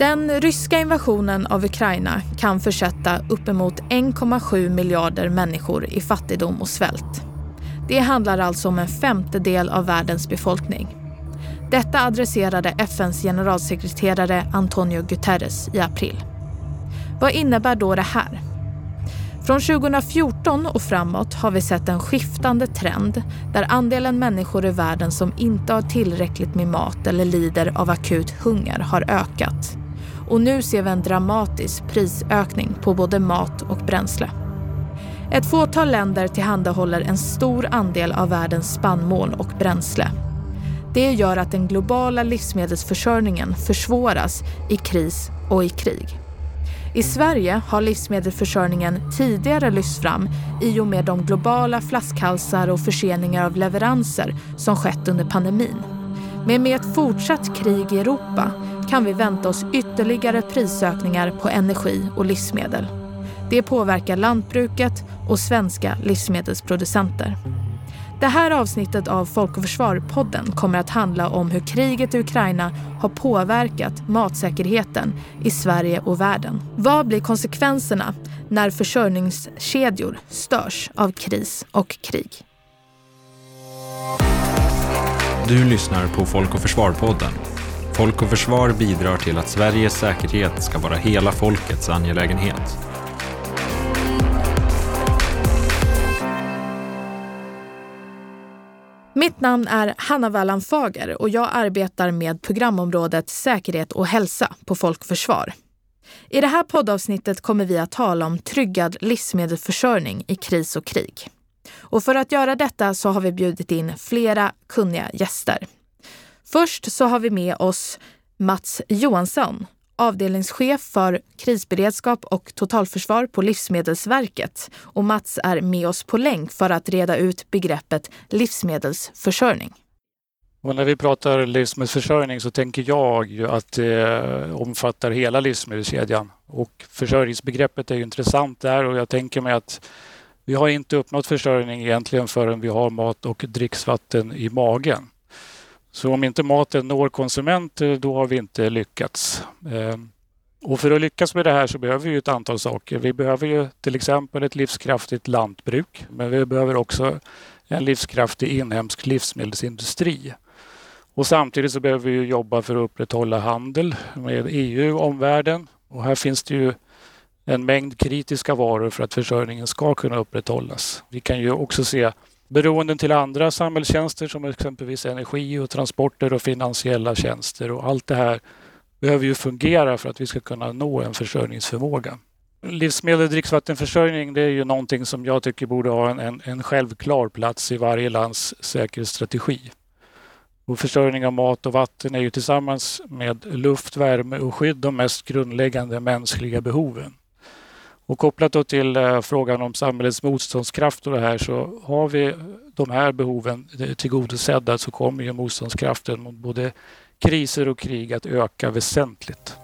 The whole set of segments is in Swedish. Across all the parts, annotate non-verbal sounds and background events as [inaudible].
Den ryska invasionen av Ukraina kan försätta uppemot 1,7 miljarder människor i fattigdom och svält. Det handlar alltså om en femtedel av världens befolkning. Detta adresserade FNs generalsekreterare Antonio Guterres i april. Vad innebär då det här? Från 2014 och framåt har vi sett en skiftande trend där andelen människor i världen som inte har tillräckligt med mat eller lider av akut hunger har ökat. Och nu ser vi en dramatisk prisökning på både mat och bränsle. Ett fåtal länder tillhandahåller en stor andel av världens spannmål och bränsle. Det gör att den globala livsmedelsförsörjningen försvåras i kris och i krig. I Sverige har livsmedelsförsörjningen tidigare lyfts fram i och med de globala flaskhalsar och förseningar av leveranser som skett under pandemin. Men med ett fortsatt krig i Europa kan vi vänta oss ytterligare prisökningar på energi och livsmedel. Det påverkar lantbruket och svenska livsmedelsproducenter. Det här avsnittet av Folk och Försvar-podden kommer att handla om hur kriget i Ukraina har påverkat matsäkerheten i Sverige och världen. Vad blir konsekvenserna när försörjningskedjor störs av kris och krig? Du lyssnar på Folk och Försvar-podden. Folk och Försvar bidrar till att Sveriges säkerhet ska vara hela folkets angelägenhet. Mitt namn är Hanna Wallan Fager och jag arbetar med programområdet Säkerhet och hälsa på Folk och Försvar. I det här poddavsnittet kommer vi att tala om tryggad livsmedelsförsörjning i kris och krig. Och för att göra detta så har vi bjudit in flera kunniga gäster. Först så har vi med oss Mats Johansson avdelningschef för krisberedskap och totalförsvar på Livsmedelsverket. Och Mats är med oss på länk för att reda ut begreppet livsmedelsförsörjning. Och när vi pratar livsmedelsförsörjning så tänker jag ju att det omfattar hela livsmedelskedjan. Och försörjningsbegreppet är ju intressant där och jag tänker mig att vi har inte uppnått försörjning egentligen förrän vi har mat och dricksvatten i magen. Så om inte maten når konsumenter, eh, då har vi inte lyckats. Ehm, och för att lyckas med det här så behöver vi ett antal saker. Vi behöver ju till exempel ett livskraftigt lantbruk, men vi behöver också en livskraftig inhemsk livsmedelsindustri. Och samtidigt så behöver vi jobba för att upprätthålla handel med EU och omvärlden. Och här finns det ju en mängd kritiska varor för att försörjningen ska kunna upprätthållas. Vi kan ju också se beroenden till andra samhällstjänster som exempelvis energi och transporter och finansiella tjänster och allt det här behöver ju fungera för att vi ska kunna nå en försörjningsförmåga. Livsmedel och dricksvattenförsörjning det är ju någonting som jag tycker borde ha en, en, en självklar plats i varje lands säkerhetsstrategi. Och försörjning av mat och vatten är ju tillsammans med luft, värme och skydd de mest grundläggande mänskliga behoven. Och kopplat då till eh, frågan om samhällets motståndskraft och det här så har vi de här behoven eh, tillgodosedda så kommer ju motståndskraften mot både kriser och krig att öka väsentligt.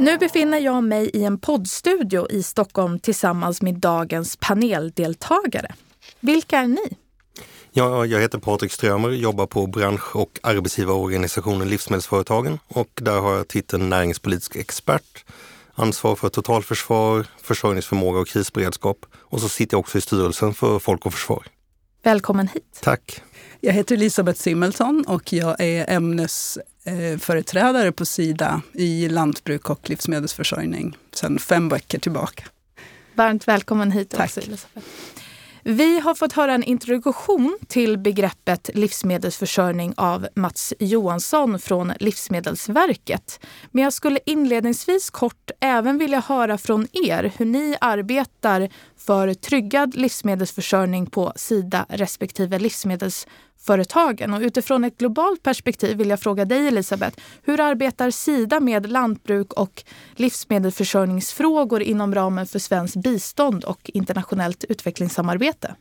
Nu befinner jag mig i en poddstudio i Stockholm tillsammans med dagens paneldeltagare. Vilka är ni? Ja, jag heter Patrik Strömer, jobbar på bransch och arbetsgivarorganisationen Livsmedelsföretagen och där har jag titeln näringspolitisk expert, ansvar för totalförsvar, försörjningsförmåga och krisberedskap och så sitter jag också i styrelsen för Folk och Försvar. Välkommen hit. Tack. Jag heter Elisabeth Simmelsson och jag är ämnesföreträdare på Sida i lantbruk och livsmedelsförsörjning sedan fem veckor tillbaka. Varmt välkommen hit Tack. också Elisabeth. Vi har fått höra en introduktion till begreppet livsmedelsförsörjning av Mats Johansson från Livsmedelsverket. Men jag skulle inledningsvis kort även vilja höra från er hur ni arbetar för tryggad livsmedelsförsörjning på Sida respektive företagen. Och utifrån ett globalt perspektiv vill jag fråga dig Elisabeth, hur arbetar Sida med lantbruk och livsmedelsförsörjningsfrågor inom ramen för svenskt bistånd och internationellt utvecklingssamarbete?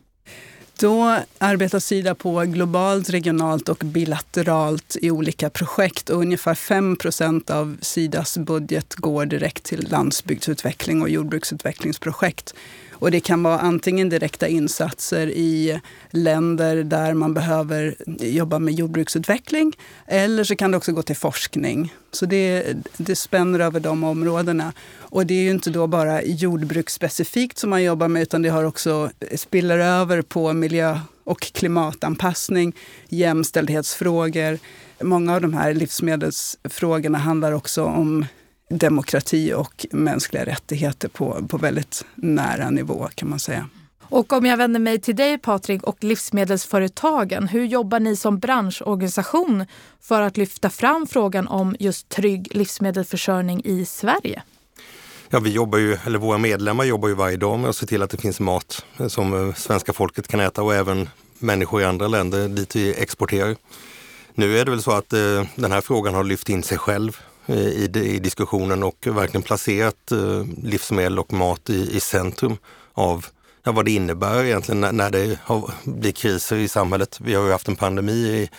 Då arbetar Sida på globalt, regionalt och bilateralt i olika projekt. Och ungefär 5% av Sidas budget går direkt till landsbygdsutveckling och jordbruksutvecklingsprojekt. Och det kan vara antingen direkta insatser i länder där man behöver jobba med jordbruksutveckling eller så kan det också gå till forskning. Så det, det spänner över de områdena. Och det är ju inte då bara jordbruksspecifikt som man jobbar med utan det har också spiller över på miljö och klimatanpassning, jämställdhetsfrågor. Många av de här livsmedelsfrågorna handlar också om demokrati och mänskliga rättigheter på, på väldigt nära nivå kan man säga. Och om jag vänder mig till dig Patrik och livsmedelsföretagen, hur jobbar ni som branschorganisation för att lyfta fram frågan om just trygg livsmedelsförsörjning i Sverige? Ja, vi jobbar ju, eller våra medlemmar jobbar ju varje dag med att se till att det finns mat som eh, svenska folket kan äta och även människor i andra länder dit vi exporterar. Nu är det väl så att eh, den här frågan har lyft in sig själv Eh, i, i, diskussionen och verkligen placerat eh, livsmedel och mat i, i centrum av ja, vad det innebär egentligen när, när det har, blir kriser i samhället. Vi har ju haft en pandemi i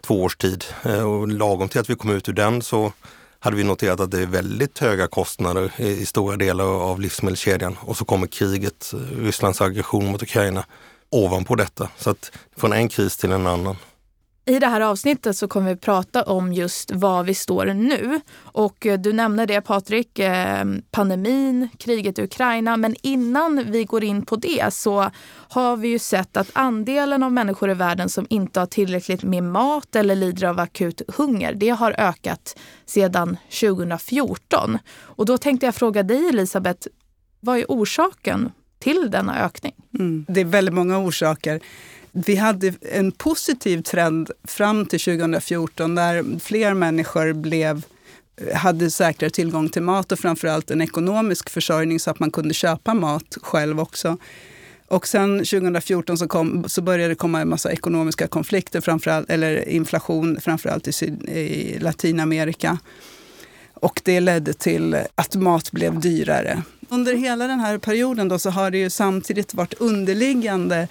två års tid eh, och lagom till att vi kom ut ur den så hade vi noterat att det är väldigt höga kostnader i, i stora delar av livsmedelskedjan. Och så kommer kriget, eh, Rysslands aggression mot Ukraina ovanpå detta. Så att från en kris till en annan. I det här avsnittet så kommer vi prata om just var vi står nu. Och eh, du nämnde det Patrik, eh, pandemin, kriget i Ukraina. Men innan vi går in på det så har vi ju sett att andelen av människor i världen som inte har tillräckligt med mat eller lider av akut hunger, det har ökat sedan 2014. Och då tänkte jag fråga dig Elisabeth, vad är orsaken till denna ökning? Mm. Det är väldigt många orsaker vi hade en positiv trend fram till 2014 där fler människor blev hade säkrare tillgång till mat och framförallt en ekonomisk försörjning så att man kunde köpa mat själv också. Och sen 2014 så, kom, så började det komma en massa ekonomiska konflikter, framförallt, eller inflation, framförallt i, syd, i Latinamerika. Och det ledde till att mat blev dyrare. Under hela den här perioden då så har det ju samtidigt varit underliggande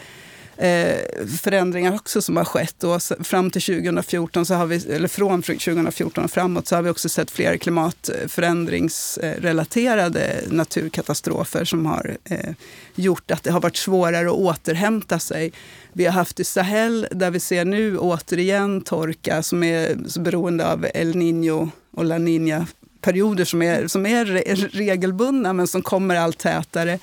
eh, förändringar också som har skett. Och fram till 2014, så har vi, eller från 2014 och framåt, så har vi också sett fler klimatförändringsrelaterade naturkatastrofer som har eh, gjort att det har varit svårare att återhämta sig. Vi har haft i Sahel, där vi ser nu återigen torka som är beroende av El Niño och La Niña perioder som är, som är regelbundna men som kommer allt tätare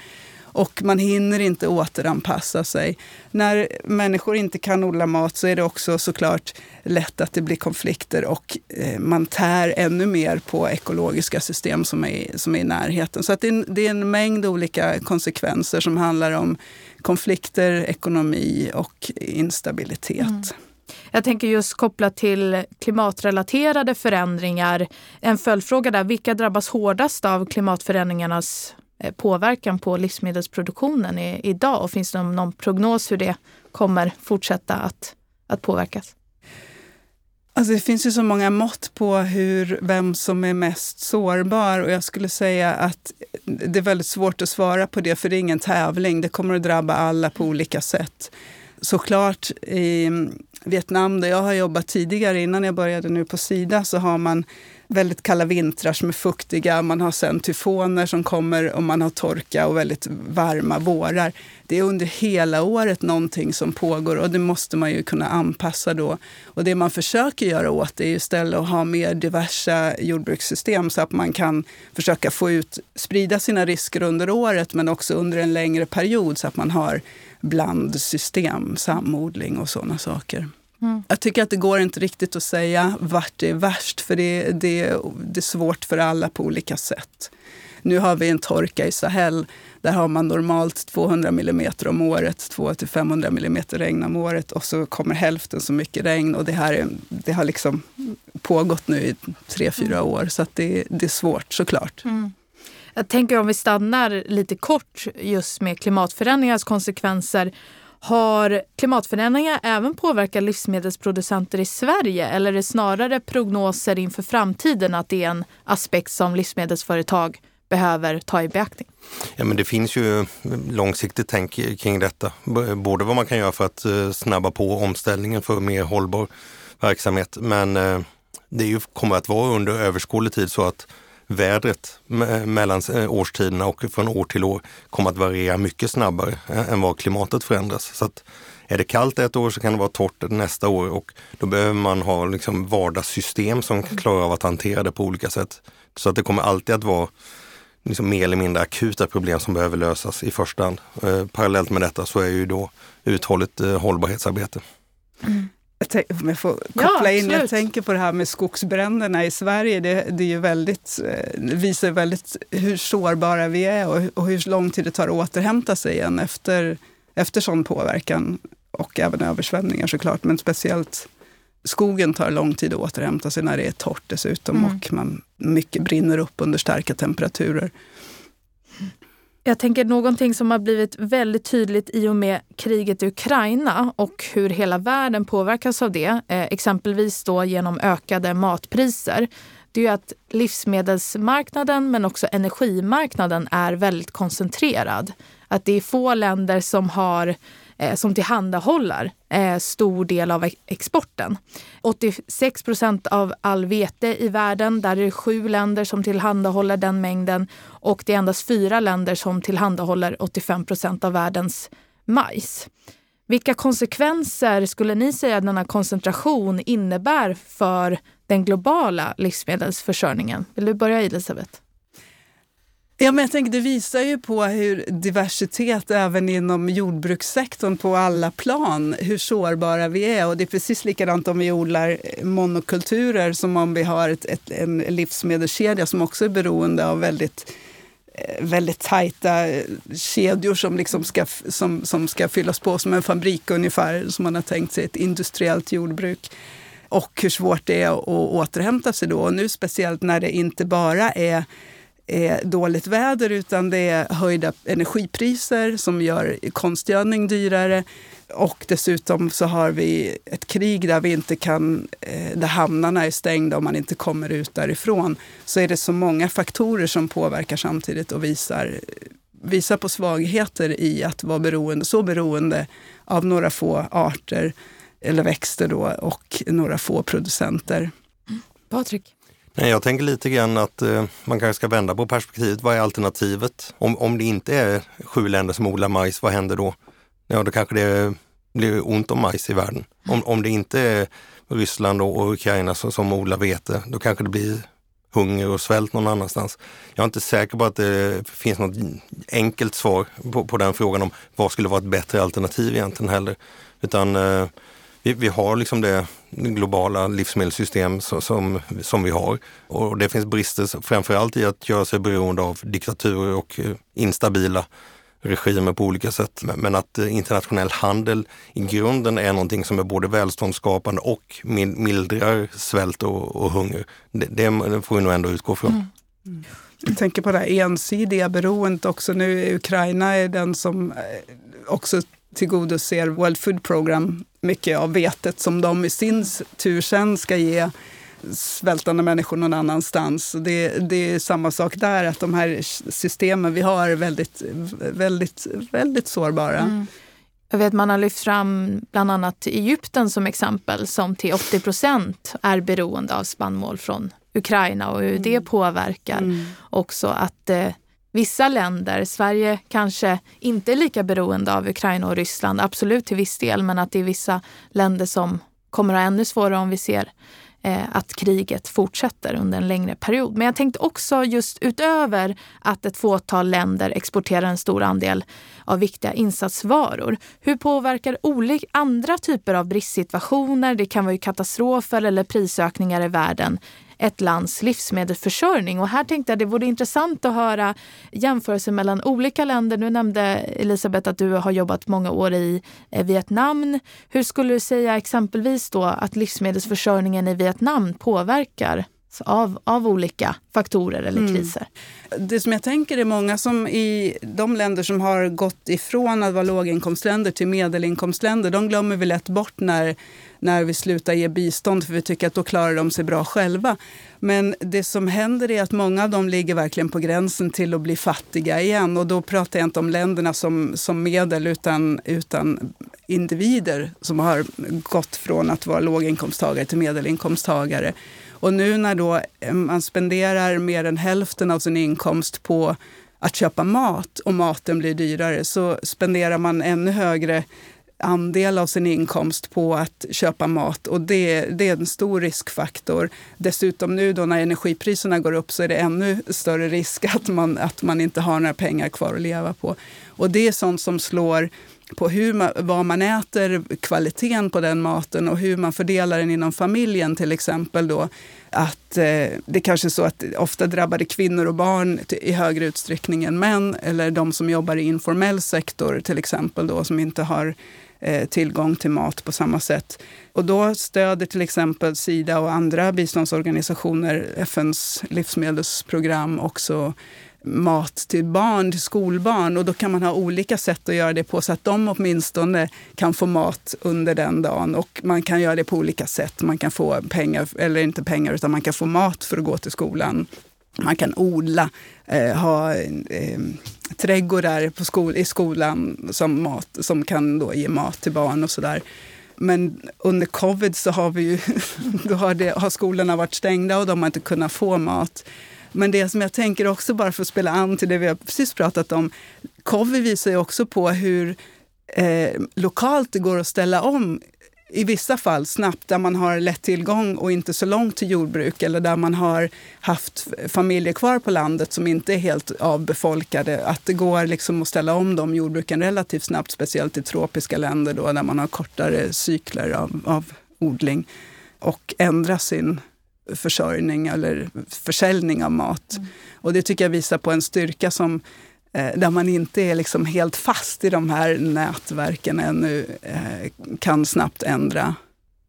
och man hinner inte återanpassa sig. När människor inte kan odla mat så är det också såklart lätt att det blir konflikter och eh, man tär ännu mer på ekologiska system som är, som är i närheten. Så att det, är, det är en mängd olika konsekvenser som handlar om konflikter, ekonomi och instabilitet. Mm. Jag tänker just kopplat till klimatrelaterade förändringar. En följdfråga där, vilka drabbas hårdast av klimatförändringarnas Eh, påverkan på livsmedelsproduktionen i, idag? Och finns det någon, någon prognos hur det kommer fortsätta att, att påverkas? Alltså det finns ju så många mått på hur, vem som är mest sårbar och jag skulle säga att det är väldigt svårt att svara på det för det är ingen tävling. Det kommer att drabba alla på olika sätt. Såklart i Vietnam där jag har jobbat tidigare, innan jag började nu på Sida, så har man väldigt kalla vintrar som är fuktiga. Man har sen tyfoner som kommer och man har torka och väldigt varma vårar. Det är under hela året någonting som pågår och det måste man ju kunna anpassa då. Och det man försöker göra åt det är istället att ha mer diversa jordbrukssystem så att man kan försöka få ut, sprida sina risker under året men också under en längre period så att man har blandsystem, samodling och sådana saker. Mm. Jag tycker att det går inte riktigt att säga vart det är värst, för det, det, det är svårt för alla på olika sätt. Nu har vi en torka i Sahel. Där har man normalt 200 mm om året, 200-500 mm regn om året och så kommer hälften så mycket regn. Och det, här är, det har liksom pågått nu i tre, fyra mm. år, så det, det är svårt såklart. Mm. Jag tänker om vi stannar lite kort just med klimatförändringarnas konsekvenser. Har klimatförändringar även påverkat livsmedelsproducenter i Sverige eller är det snarare prognoser inför framtiden att det är en aspekt som livsmedelsföretag behöver ta i beaktning? Ja, men det finns ju långsiktigt tänk kring detta. Både vad man kan göra för att eh, snabba på omställningen för mer hållbar verksamhet. Men eh, det är ju, kommer att vara under överskådlig tid så att vädret mellan eh, årstiderna och från år till år kommer att variera mycket snabbare eh, än vad klimatet förändras. Så att är det kallt ett år så kan det vara torrt nästa år och då behöver man ha liksom vardagssystem som klarar av att hantera det på olika sätt. Så att det kommer alltid att vara liksom mer eller mindre akuta problem som behöver lösas i första hand. Eh, parallellt med detta så är ju då uthålligt eh, hållbarhetsarbete. Mm. Jag om jag får koppla ja, in, jag tänker på det här med skogsbränderna i Sverige. Det, det är ju väldigt, eh, visar väldigt hur sårbara vi är och, och hur lång tid det tar att återhämta sig igen efter, efter sån påverkan. Och även översvämningar såklart, men speciellt skogen tar lång tid att återhämta sig när det är torrt dessutom mm. och man, mycket brinner upp under starka temperaturer. Jag tänker någonting som har blivit väldigt tydligt i och med kriget i Ukraina och hur hela världen påverkas av det, eh, exempelvis då genom ökade matpriser, det är ju att livsmedelsmarknaden men också energimarknaden är väldigt koncentrerad. Att det är få länder som har Eh, som tillhandahåller eh, stor del av exporten. 86 procent av all vete i världen, där är det sju länder som tillhandahåller den mängden och det är endast fyra länder som tillhandahåller 85 procent av världens majs. Vilka konsekvenser skulle ni säga att denna koncentration innebär för den globala livsmedelsförsörjningen? Vill du börja Elisabeth? Ja, men jag tänker, det visar ju på hur diversitet även inom jordbrukssektorn på alla plan, hur sårbara vi är. Och det är precis likadant om vi odlar eh, monokulturer som om vi har ett, ett, en livsmedelskedja som också är beroende av väldigt eh, väldigt tajta eh, kedjor som, liksom ska, som, som ska fyllas på som en fabrik ungefär, som man har tänkt sig ett industriellt jordbruk. Och hur svårt det är att återhämta sig då. Och nu speciellt när det inte bara är är dåligt väder utan det är höjda energipriser som gör konstgödning dyrare. Och dessutom så har vi ett krig där vi inte kan, eh, där hamnarna är stängda och man inte kommer ut därifrån. Så är det så många faktorer som påverkar samtidigt och visar, visar på svagheter i att vara beroende, så beroende av några få arter eller växter då, och några få producenter. Mm. Patrik? Nej, jag tänker lite grann att eh, man kanske ska vända på perspektivet. Vad är alternativet? Om, om det inte är sju länder som odlar majs, vad händer då? Ja, då kanske det blir ont om majs i världen. Om, om det inte är Ryssland och Ukraina som, som odlar vete, då kanske det blir hunger och svält någon annanstans. Jag är inte säker på att det finns något enkelt svar på, på den frågan om vad skulle vara ett bättre alternativ egentligen heller. Utan eh, vi, vi har liksom det globala livsmedelssystem som, som, som, vi har. Och det finns brister framförallt i att göra sig beroende av diktaturer och eh, instabila regimer på olika sätt. Men att eh, internationell handel i grunden är någonting som är både välståndsskapande och mildrar svält och, och hunger. Det, det, får vi nog ändå utgå från. Mm. Mm. Jag tänker på det här ensidiga beroendet också nu. Ukraina är den som eh, också tillgodoser World Food Program mycket av vetet som de i sin tur sen ska ge svältande människor någon annanstans. Det, det är samma sak där, att de här systemen vi har är väldigt, väldigt, väldigt sårbara. Mm. Jag vet man har lyft fram bland annat Egypten som exempel som till 80 procent är beroende av spannmål från Ukraina och hur mm. det påverkar mm. också att eh, vissa länder, Sverige kanske inte är lika beroende av Ukraina och Ryssland, absolut till viss del, men att det är vissa länder som kommer att ha ännu svårare om vi ser eh, att kriget fortsätter under en längre period. Men jag tänkte också just utöver att ett fåtal länder exporterar en stor andel av viktiga insatsvaror. Hur påverkar olika andra typer av bristsituationer, det kan vara katastrofer eller prisökningar i världen, ett lands livsmedelsförsörjning. Och här tänkte jag det vore intressant att höra jämförelser mellan olika länder. Nu nämnde Elisabeth att du har jobbat många år i eh, Vietnam. Hur skulle du säga exempelvis då att livsmedelsförsörjningen i Vietnam påverkar av, av olika faktorer eller mm. kriser. Mm. Det som jag tänker är många som i de länder som har gått ifrån att vara låginkomstländer till medelinkomstländer, de glömmer vi lätt bort när när vi slutar ge bistånd för vi tycker att då klarar de sig bra själva. Men det som händer är att många av dem ligger verkligen på gränsen till att bli fattiga igen. Och då pratar jag inte om länderna som, som medel utan, utan individer som har gått från att vara låginkomsttagare till medelinkomsttagare. Och nu när då eh, man spenderar mer än hälften av sin inkomst på att köpa mat och maten blir dyrare så spenderar man ännu högre andel av sin inkomst på att köpa mat och det, det, är en stor riskfaktor. Dessutom nu då när energipriserna går upp så är det ännu större risk att man, att man inte har några pengar kvar att leva på. Och det är sånt som slår på hur man, vad man äter, kvaliteten på den maten och hur man fördelar den inom familjen till exempel. Då, att eh, det kanske är så att ofta drabbar det kvinnor och barn i högre utsträckning än män eller de som jobbar i informell sektor till exempel då som inte har Eh, tillgång till mat på samma sätt. Och då stöder till exempel Sida och andra biståndsorganisationer FNs livsmedelsprogram också mat till barn, till skolbarn. Och då kan man ha olika sätt att göra det på så att de åtminstone kan få mat under den dagen. Och man kan göra det på olika sätt. Man kan få pengar, eller inte pengar, utan man kan få mat för att gå till skolan. Man kan odla, eh, ha eh, trädgårdar på skol, i skolan som, mat, som kan då ge mat till barn och sådär. Men under covid så har, vi ju, [laughs] då har, det, har skolorna varit stängda och de har inte kunnat få mat. Men det som jag tänker också, bara för att spela an till det vi har precis pratat om, covid visar ju också på hur eh, lokalt det går att ställa om i vissa fall snabbt, där man har lätt tillgång och inte så långt till jordbruk eller där man har haft familjer kvar på landet som inte är helt avbefolkade. Att det går liksom att ställa om de jordbruken relativt snabbt, speciellt i tropiska länder då, där man har kortare cykler av, av odling och ändra sin försörjning eller försäljning av mat. Mm. Och det tycker jag visar på en styrka som där man inte är liksom helt fast i de här nätverken ännu, eh, kan snabbt ändra.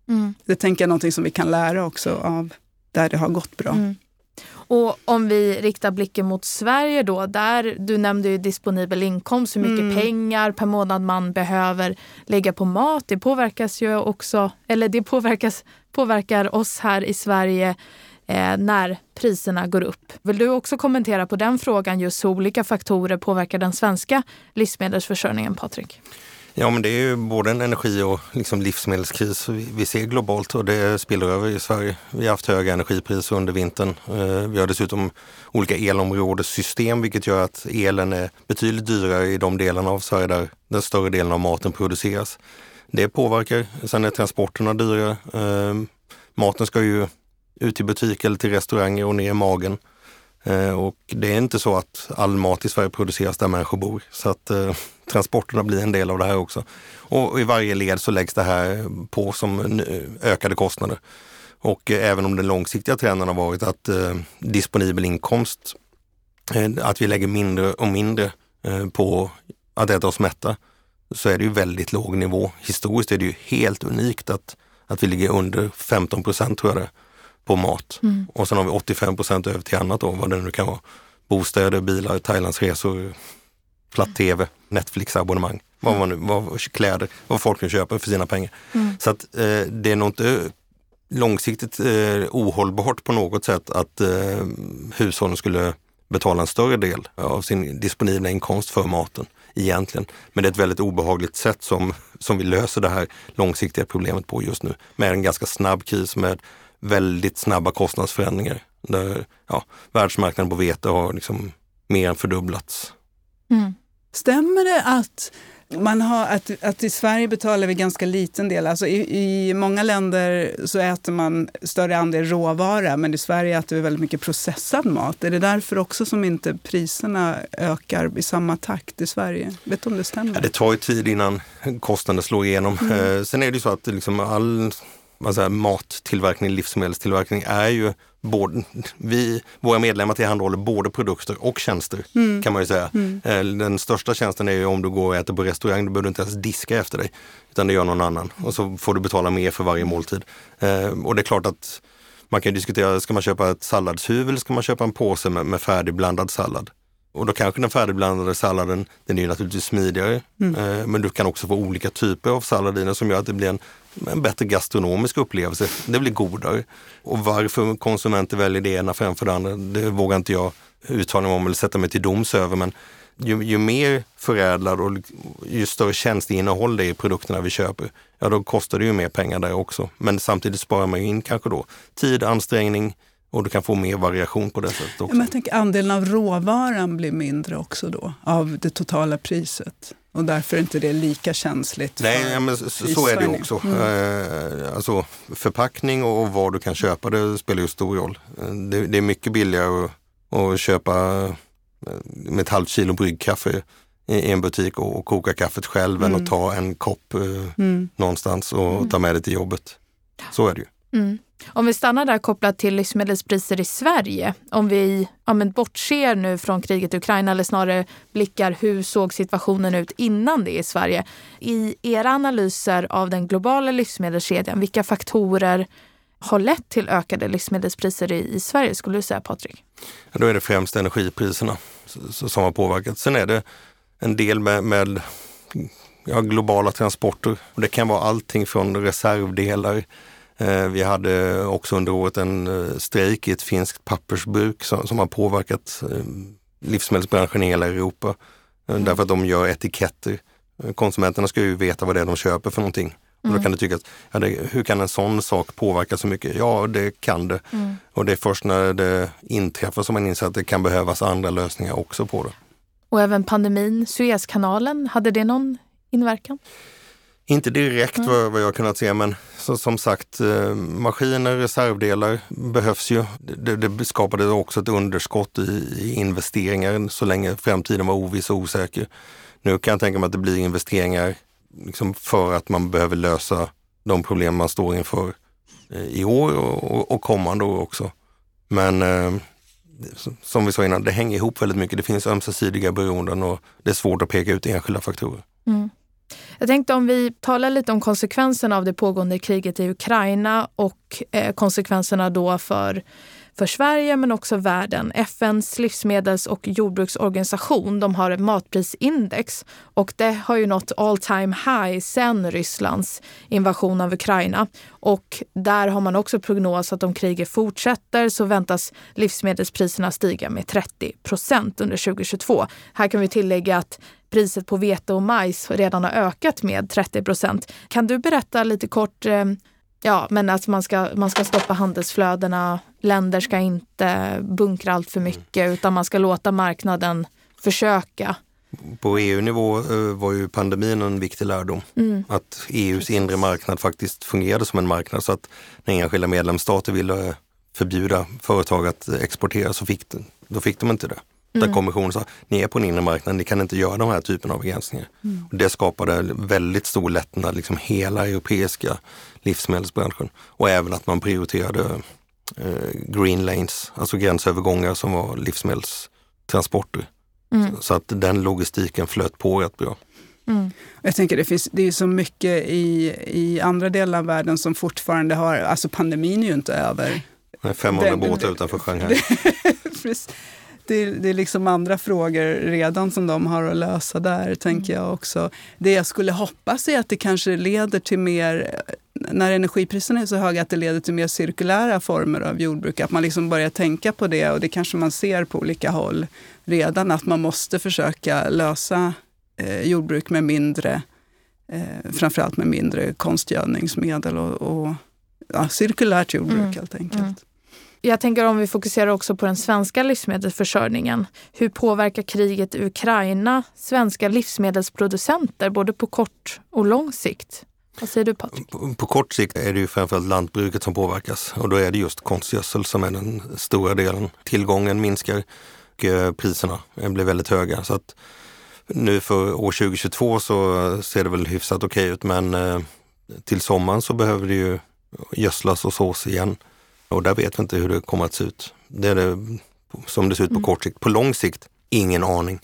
Mm. Det tänker jag är någonting som vi kan lära också av där det har gått bra. Mm. Och om vi riktar blicken mot Sverige då, där du nämnde ju disponibel inkomst, hur mycket mm. pengar per månad man behöver lägga på mat. Det påverkas ju också, eller det påverkas, påverkar oss här i Sverige eh, när priserna går upp. Vill du också kommentera på den frågan, just hur olika faktorer påverkar den svenska livsmedelsförsörjningen, Patrik? Ja, men det är ju både en energi och liksom livsmedelskris vi ser globalt och det spiller över i Sverige. Vi har haft höga energipriser under vintern. Eh, vi har dessutom olika elområdessystem vilket gör att elen är betydligt dyrare i de delarna av Sverige där den större delen av maten produceras. Det påverkar. Sen är transporterna dyrare. Eh, maten ska ju ut i butik eller till restauranger och ner i magen. Eh, och det är inte så att all mat i Sverige produceras där människor bor. Så att eh, transporterna blir en del av det här också. Och i varje led så läggs det här på som ökade kostnader. Och eh, även om den långsiktiga trenden har varit att eh, disponibel inkomst, eh, att vi lägger mindre och mindre eh, på att äta oss mätta, så är det ju väldigt låg nivå. Historiskt är det ju helt unikt att, att vi ligger under 15 procent tror jag det är, på mat. Mm. Och sen har vi 85 procent över till annat då, vad det nu kan vara. Bostäder, bilar, Thailandsresor, platt-tv, Netflix-abonnemang, vad man nu, vad, kläder, vad folk nu köper för sina pengar. Mm. Så att eh, det är nog inte långsiktigt eh, ohållbart på något sätt att eh, hushållen skulle betala en större del av sin disponibla inkomst för maten egentligen. Men det är ett väldigt obehagligt sätt som, som vi löser det här långsiktiga problemet på just nu. Med en ganska snabb kris med väldigt snabba kostnadsförändringar. Där ja, världsmarknaden på vete har liksom mer än fördubblats. Mm. Stämmer det att man har, att, att i Sverige betalar vi ganska liten del. Alltså i, I många länder så äter man större andel råvara, men i Sverige äter vi väldigt mycket processad mat. Är det därför också som inte priserna ökar i samma takt i Sverige? Vet du om det stämmer? Ja, det tar ju tid innan kostnaden slår igenom. Mm. Eh, sen är det ju så att liksom all alltså, mattillverkning, livsmedelstillverkning är ju både, vi, våra medlemmar tillhandahåller både produkter och tjänster mm. kan man ju säga. Mm. Eh, den största tjänsten är ju om du går och äter på restaurang, då behöver du inte ens diska efter dig. Utan det gör någon annan och så får du betala mer för varje måltid. Eh, och det är klart att man kan diskutera, ska man köpa ett salladshuvud eller ska man köpa en påse med, med färdigblandad sallad? Och då kanske den färdigblandade salladen, den är ju naturligtvis smidigare. Mm. Eh, men du kan också få olika typer av salladiner som gör att det blir en, en bättre gastronomisk upplevelse. Det blir godare. Och varför konsumenter väljer det ena framför det andra, det vågar inte jag uttala mig om eller sätta mig till doms över. Men ju, ju mer förädlad och ju större tjänsteinnehåll det är i produkterna vi köper, ja då kostar det ju mer pengar där också. Men samtidigt sparar man in kanske då tid, ansträngning, och du kan få mer variation på det sättet också. men jag tänker andelen av råvaran blir mindre också då, av det totala priset. Och därför är inte det lika känsligt Nej, för ja, men så, så är det också. Mm. Eh, alltså, förpackning och vad du kan köpa, det spelar ju stor roll. Eh, det, det är mycket billigare att, att köpa eh, med ett halvt kilo bryggkaffe i en butik och, och koka kaffet själv mm. än att ta en kopp eh, mm. någonstans och mm. ta med det till jobbet. Så är det ju. Om vi stannar där kopplat till livsmedelspriser i Sverige. Om vi ja, men bortser nu från kriget i Ukraina eller snarare blickar hur såg situationen ut innan det i Sverige. I era analyser av den globala livsmedelskedjan, vilka faktorer har lett till ökade livsmedelspriser i, i Sverige skulle du säga Patrik? Ja, då är det främst energipriserna som har påverkat. Sen är det en del med, med ja, globala transporter. Det kan vara allting från reservdelar vi hade också under året en eh, strejk i ett finskt pappersbruk som, har påverkat eh, livsmedelsbranschen i hela Europa. Mm. Därför att de gör etiketter. Konsumenterna ska ju veta vad det är de köper för någonting. Och då mm. kan det tyckas, ja, det, hur kan en sån sak påverka så mycket? Ja, det kan det. Mm. Och det är först när det inträffar som man inser att det kan behövas andra lösningar också på det. Och även pandemin, Suezkanalen, hade det någon inverkan? Inte direkt mm. vad, vad jag kunnat se, men så, som sagt, eh, maskiner, reservdelar behövs ju. Det, det skapade också ett underskott i, i, investeringar så länge framtiden var oviss och osäker. Nu kan jag tänka mig att det blir investeringar liksom för att man behöver lösa de problem man står inför eh, i år och, och kommande år också. Men eh, som vi sa innan, det hänger ihop väldigt mycket. Det finns ömsesidiga beroenden och det är svårt att peka ut enskilda faktorer. Mm. Jag tänkte om vi talar lite om konsekvenserna av det pågående kriget i Ukraina och eh, konsekvenserna då för, för Sverige men också världen. FNs livsmedels och jordbruksorganisation de har ett matprisindex och det har ju nått all time high sen Rysslands invasion av Ukraina. Och där har man också prognos att om kriget fortsätter så väntas livsmedelspriserna stiga med 30 procent under 2022. Här kan vi tillägga att priset på vete och majs redan har ökat med 30 procent. Kan du berätta lite kort eh, Ja, men att man ska, man ska stoppa handelsflödena. Länder ska inte bunkra allt för mycket utan man ska låta marknaden försöka. På EU-nivå eh, var ju pandemin en viktig lärdom. Mm. Att EUs inre marknad faktiskt fungerade som en marknad så att när enskilda medlemsstater ville förbjuda företag att exportera så fick, då fick de inte det. Mm. Där kommissionen sa, ni är på en inre marknad, ni kan inte göra de här typen av begränsningar. Mm. Det skapade väldigt stor lättnad, liksom hela europeiska livsmedelsbranschen. Och även att man prioriterade eh, green lanes, alltså gränsövergångar som var livsmedelstransporter. Mm. Så, så, att den logistiken flöt på rätt bra. Mm. Jag tänker det, finns, det är så mycket i, i andra delar av världen som fortfarande har, alltså pandemin är ju inte över. 500 båtar utanför Shanghai. [laughs] det, det är liksom andra frågor redan som de har att lösa där, tänker jag också. Det jag skulle hoppas är att det kanske leder till mer, när energipriserna är så höga, att det leder till mer cirkulära former av jordbruk. Att man liksom börjar tänka på det och det kanske man ser på olika håll redan, att man måste försöka lösa eh, jordbruk med mindre, eh, framförallt med mindre konstgödningsmedel och, och ja, cirkulärt jordbruk mm. helt enkelt. Mm. Jag tänker om vi fokuserar också på den svenska livsmedelsförsörjningen. Hur påverkar kriget i Ukraina svenska livsmedelsproducenter både på kort och lång sikt? Vad säger du Patrik? På, på, kort sikt är det ju framförallt lantbruket som påverkas och då är det just konstgödsel som är den stora delen. Tillgången minskar och eh, priserna blir väldigt höga. Så att nu för år 2022 så ser det väl hyfsat okej okay ut men eh, till sommaren så behöver det ju gödslas och sås igen. Och där vet vi inte hur det kommer att se ut. Det är det som det ser ut på mm. kort sikt. På lång sikt, ingen aning.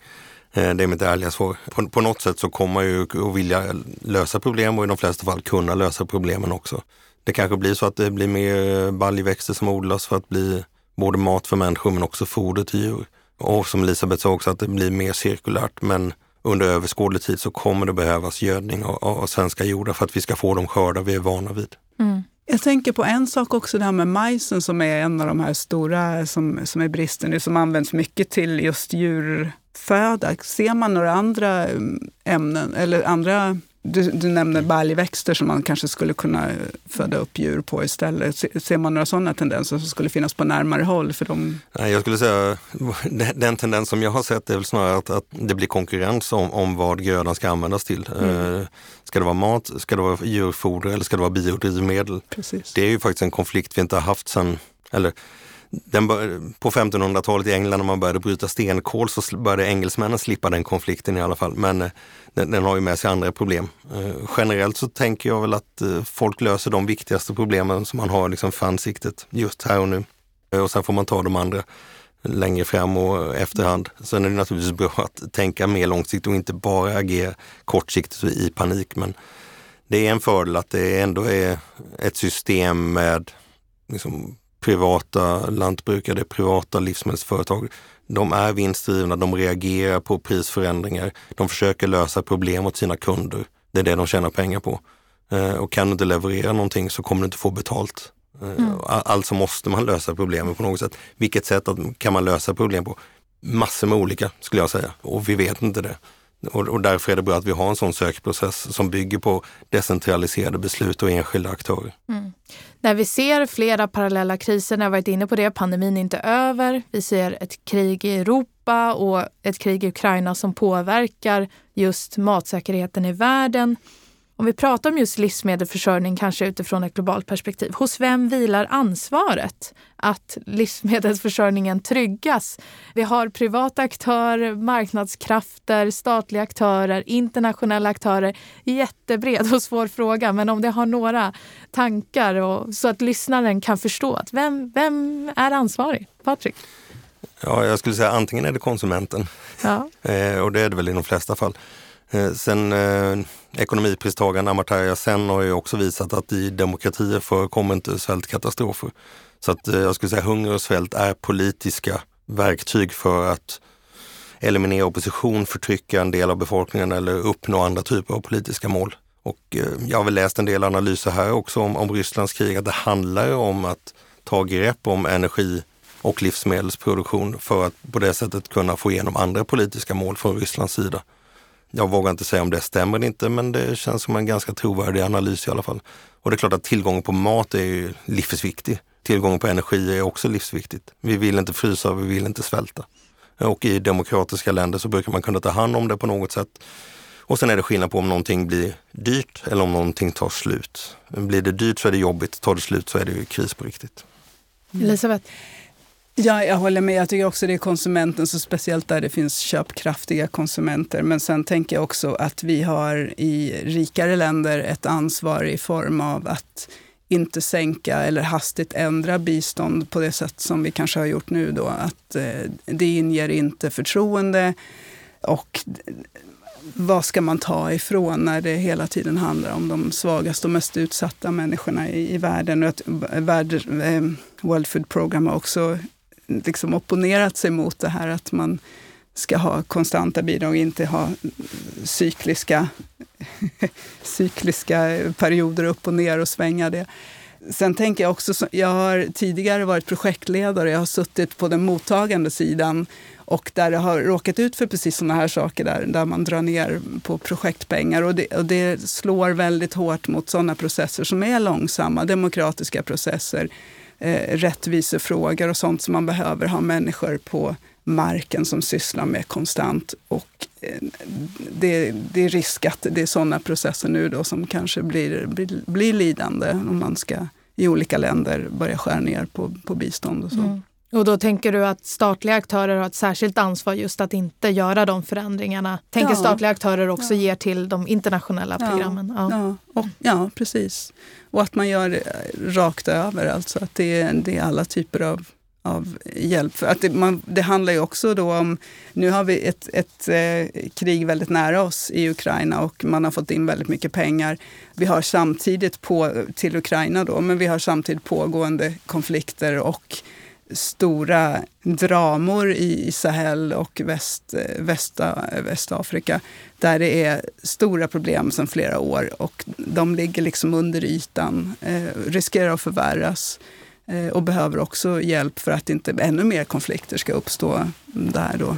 Eh, det är mitt ärliga svar. På, på något sätt så kommer man ju att vilja lösa problem och i de flesta fall kunna lösa problemen också. Det kanske blir så att det blir mer baljväxter som odlas för att bli både mat för människor men också foder till djur. Och som Elisabeth sa också att det blir mer cirkulärt men under överskådlig tid så kommer det behövas gödning av, av svenska jordar för att vi ska få de skördar vi är vana vid. Mm. Jag tänker på en sak också, det här med majsen som är en av de här stora som, som är bristen, som används mycket till just djurföda. Ser man några andra mm, ämnen eller andra du, du nämner baljväxter som man kanske skulle kunna föda upp djur på istället. Ser man några sådana tendenser som skulle finnas på närmare håll? För dem? Nej, jag skulle säga [laughs] den tendens som jag har sett är väl snarare att, att det blir konkurrens om, om vad grödan ska användas till. Mm. Eh, ska det vara mat, ska det vara djurfoder eller ska det vara biodrivmedel? Precis. Det är ju faktiskt en konflikt vi inte har haft sedan, eller den på 1500-talet i England när man började bryta stenkol så började engelsmännen slippa den konflikten i alla fall. Men eh, den, den har ju med sig andra problem. Eh, generellt så tänker jag väl att eh, folk löser de viktigaste problemen som man har liksom för ansiktet just här och nu. Eh, och sen får man ta de andra längre fram och eh, efterhand. Sen är det naturligtvis bra att tänka mer långsiktigt och inte bara agera kortsiktigt i panik. Men det är en fördel att det ändå är ett system med liksom privata lantbrukare, privata livsmedelsföretag. De är vinstdrivna, de reagerar på prisförändringar, de försöker lösa problem åt sina kunder. Det är det de tjänar pengar på. Eh, och kan du inte leverera någonting så kommer du inte få betalt. Eh, mm. Alltså måste man lösa problemen på något sätt. Vilket sätt kan man lösa problem på? Massor med olika skulle jag säga och vi vet inte det. Och, och därför är det bra att vi har en sån sökprocess som bygger på decentraliserade beslut och enskilda aktörer. Mm. När vi ser flera parallella kriser, när jag varit inne på det, pandemin är inte över. Vi ser ett krig i Europa och ett krig i Ukraina som påverkar just matsäkerheten i världen. Om vi pratar om just livsmedelsförsörjning, kanske utifrån ett globalt perspektiv, hos vem vilar ansvaret att livsmedelsförsörjningen tryggas? Vi har privata aktörer, marknadskrafter, statliga aktörer, internationella aktörer. Jättebred och svår fråga, men om det har några tankar och, så att lyssnaren kan förstå. Att vem, vem är ansvarig? Patrik? Ja, jag skulle säga antingen är det konsumenten, ja. eh, och det är det väl i de flesta fall. Eh, sen eh, ekonomipristagaren Amartya Sen har ju också visat att i demokratier förekommer inte svältkatastrofer. Så att eh, jag skulle säga hunger och svält är politiska verktyg för att eliminera opposition, förtrycka en del av befolkningen eller uppnå andra typer av politiska mål. Och eh, jag har väl läst en del analyser här också om, om Rysslands krig, att det handlar om att ta grepp om energi och livsmedelsproduktion för att på det sättet kunna få igenom andra politiska mål från Rysslands sida. Jag vågar inte säga om det stämmer eller inte, men det känns som en ganska trovärdig analys i alla fall. Och det är klart att tillgången på mat är livsviktig. Tillgången på energi är också livsviktigt. Vi vill inte frysa, vi vill inte svälta. Och i demokratiska länder så brukar man kunna ta hand om det på något sätt. Och sen är det skillnad på om någonting blir dyrt eller om någonting tar slut. Blir det dyrt så är det jobbigt, tar det slut så är det ju kris på riktigt. Elisabeth? Ja, jag håller med. Jag tycker också det är konsumenten, så speciellt där det finns köpkraftiga konsumenter. Men sen tänker jag också att vi har i rikare länder ett ansvar i form av att inte sänka eller hastigt ändra bistånd på det sätt som vi kanske har gjort nu. Då. Att eh, det inger inte förtroende och vad ska man ta ifrån när det hela tiden handlar om de svagaste och mest utsatta människorna i, i världen. Och att, värld, eh, World Food Program har också liksom opponerat sig mot det här att man ska ha konstanta bidrag och inte ha cykliska, [laughs] cykliska perioder upp och ner och svänga det. Sen tänker jag också, jag har tidigare varit projektledare, jag har suttit på den mottagande sidan och där det har råkat ut för precis sådana här saker där, där man drar ner på projektpengar. Och det, och det slår väldigt hårt mot sådana processer som är långsamma, demokratiska processer eh, rättvisefrågor och sånt som man behöver ha människor på marken som sysslar med konstant. Och eh, det, det, är risk att det är sådana processer nu då som kanske blir, blir, blir lidande om man ska i olika länder börja skära ner på, på bistånd och så. Mm. Och då tänker du att statliga aktörer har ett särskilt ansvar just att inte göra de förändringarna? Tänker ja. statliga aktörer också ja. ger till de internationella ja. programmen? Ja. Ja. Och, ja, precis. Och att man gör det rakt över, alltså att det är, det är alla typer av, av hjälp. För att det, man, det handlar ju också då om, nu har vi ett, ett eh, krig väldigt nära oss i Ukraina och man har fått in väldigt mycket pengar. Vi har samtidigt på, till Ukraina då, men vi har samtidigt pågående konflikter och stora dramor i Sahel och Väst, Västa, Västafrika där det är stora problem sedan flera år och de ligger liksom under ytan, eh, riskerar att förvärras eh, och behöver också hjälp för att inte ännu mer konflikter ska uppstå där då.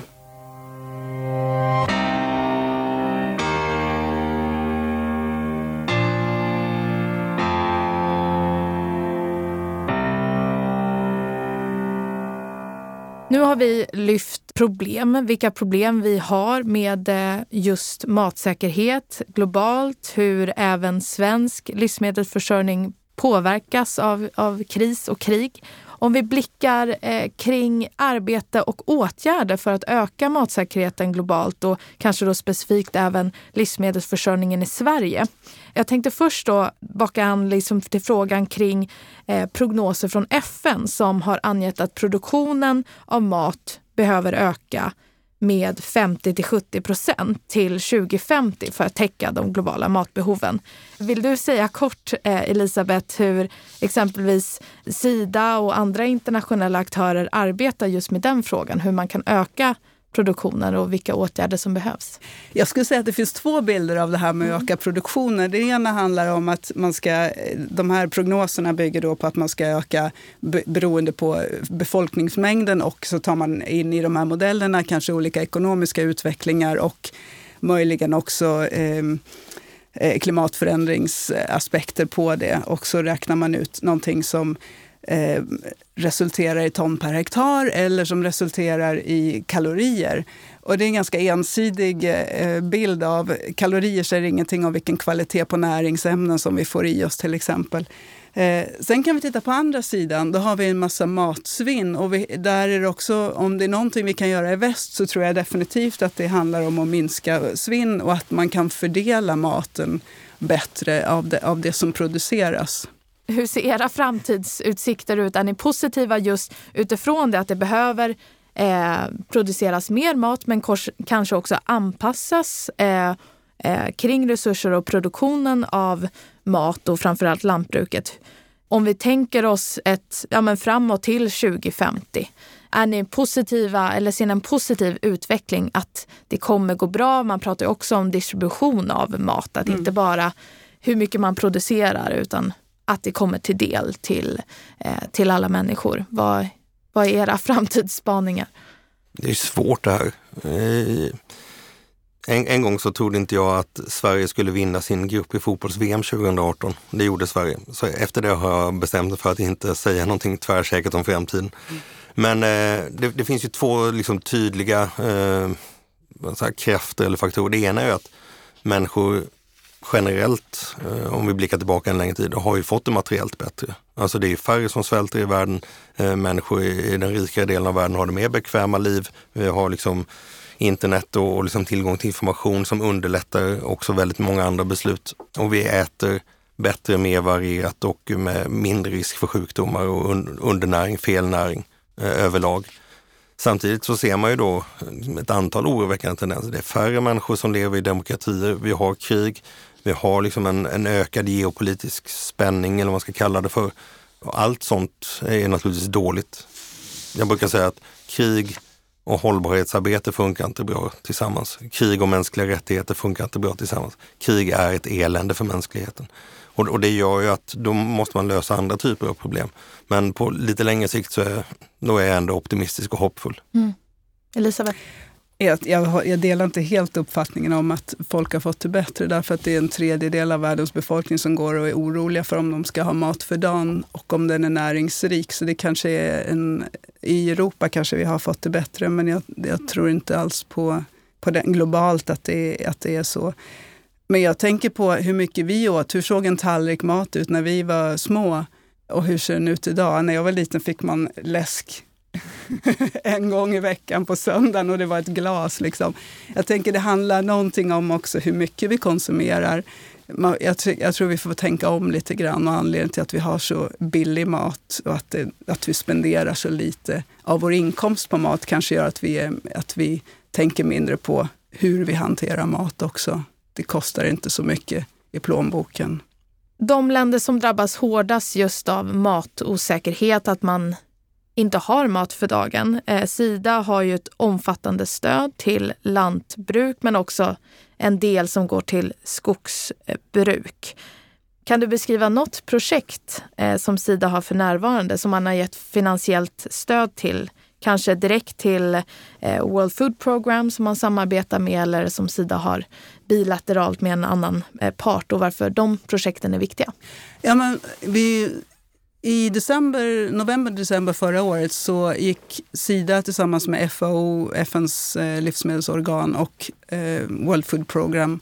Har vi lyft problem, vilka problem vi har med eh, just matsäkerhet globalt, hur även svensk livsmedelsförsörjning påverkas av, av kris och krig. Om vi blickar eh, kring arbete och åtgärder för att öka matsäkerheten globalt och kanske då specifikt även livsmedelsförsörjningen i Sverige. Jag tänkte först då baka an liksom till frågan kring eh, prognoser från FN som har angett att produktionen av mat behöver öka med 50 till 70 procent till 2050 för att täcka de globala matbehoven. Vill du säga kort, eh, Elisabeth, hur exempelvis Sida och andra internationella aktörer arbetar just med den frågan, hur man kan öka produktionen och vilka åtgärder som behövs? Jag skulle säga att det finns två bilder av det här med att öka produktionen. Det ena handlar om att man ska, de här prognoserna bygger då på att man ska öka beroende på befolkningsmängden och så tar man in i de här modellerna kanske olika ekonomiska utvecklingar och möjligen också ehm, eh, klimatförändringsaspekter på det. Och så räknar man ut någonting som eh, resulterar i ton per hektar eller som resulterar i kalorier. Och det är en ganska ensidig eh, bild av kalorier säger ingenting om vilken kvalitet på näringsämnen som vi får i oss till exempel. Eh, sen kan vi titta på andra sidan, då har vi en massa matsvinn. Och vi, där är det också, om det är någonting vi kan göra i väst så tror jag definitivt att det handlar om att minska svinn och att man kan fördela maten bättre av det, av det som produceras. Hur ser era framtidsutsikter ut? Är ni positiva just utifrån det att det behöver eh, produceras mer mat men kanske också anpassas eh, eh, kring resurser och produktionen av mat och framförallt lantbruket. Om vi tänker oss ett, ja men framåt till 2050, är ni positiva eller ser ni en positiv utveckling att det kommer gå bra? Man pratar också om distribution av mat, att mm. inte bara hur mycket man producerar utan att det kommer till del till, eh, till alla människor. Vad, vad är era [laughs] framtidsspaningar? Det är svårt det här. Eh, en, en, gång så trodde inte jag att Sverige skulle vinna sin grupp i fotbolls-VM 2018. Det gjorde Sverige. Så efter det har jag bestämt mig för att inte säga någonting tvärsäkert om framtiden. Mm. Men eh, det, det, finns ju två liksom, tydliga eh, så här, krafter eller faktorer. Det ena är att människor generellt, eh, om vi blickar tillbaka en längre tid, har ju fått det materiellt bättre. Alltså det är färre som svälter i världen. Eh, människor i den rikare delen av världen har det mer bekväma liv. Vi har liksom internet och, liksom tillgång till information som underlättar också väldigt många andra beslut. Och vi äter bättre, mer varierat och med mindre risk för sjukdomar och undernäring, felnäring eh, överlag. Samtidigt så ser man ju då eh, ett antal oroväckande tendenser. Det är färre människor som lever i demokratier. Vi har krig. Vi har liksom en, en ökad geopolitisk spänning eller vad man ska kalla det för. Allt sånt är naturligtvis dåligt. Jag brukar säga att krig och hållbarhetsarbete funkar inte bra tillsammans. Krig och mänskliga rättigheter funkar inte bra tillsammans. Krig är ett elände för mänskligheten. Och, och det gör ju att då måste man lösa andra typer av problem. Men på lite längre sikt så är, då är jag ändå optimistisk och hoppfull. Mm. Elisabeth? Jag, jag, delar inte helt uppfattningen om att folk har fått det bättre därför att det är en tredjedel av världens befolkning som går och är oroliga för om de ska ha mat för dagen och om den är näringsrik. Så det kanske är en, I Europa kanske vi har fått det bättre men jag, jag tror inte alls på, på den globalt att det, att det är så. Men jag tänker på hur mycket vi åt. Hur såg en tallrik mat ut när vi var små? Och hur ser den ut idag? När jag var liten fick man läsk [laughs] en gång i veckan på söndagen och det var ett glas. Liksom. Jag tänker det handlar någonting om också hur mycket vi konsumerar. Jag, jag, tror vi får tänka om lite grann och anledningen till att vi har så billig mat och att, det, att vi spenderar så lite av vår inkomst på mat kanske gör att vi, är, att vi tänker mindre på hur vi hanterar mat också. Det kostar inte så mycket i plånboken. De länder som drabbas hårdast just av matosäkerhet, att man inte har mat för dagen. Eh, Sida har ju ett omfattande stöd till lantbruk men också en del som går till skogsbruk. Kan du beskriva något projekt eh, som Sida har för närvarande som man har gett finansiellt stöd till? Kanske direkt till eh, World Food Program som man samarbetar med eller som Sida har bilateralt med en annan eh, part och varför de projekten är viktiga? Ja, men vi, i december, november, december förra året så gick Sida tillsammans med FAO, FNs eh, livsmedelsorgan och eh, World Food Program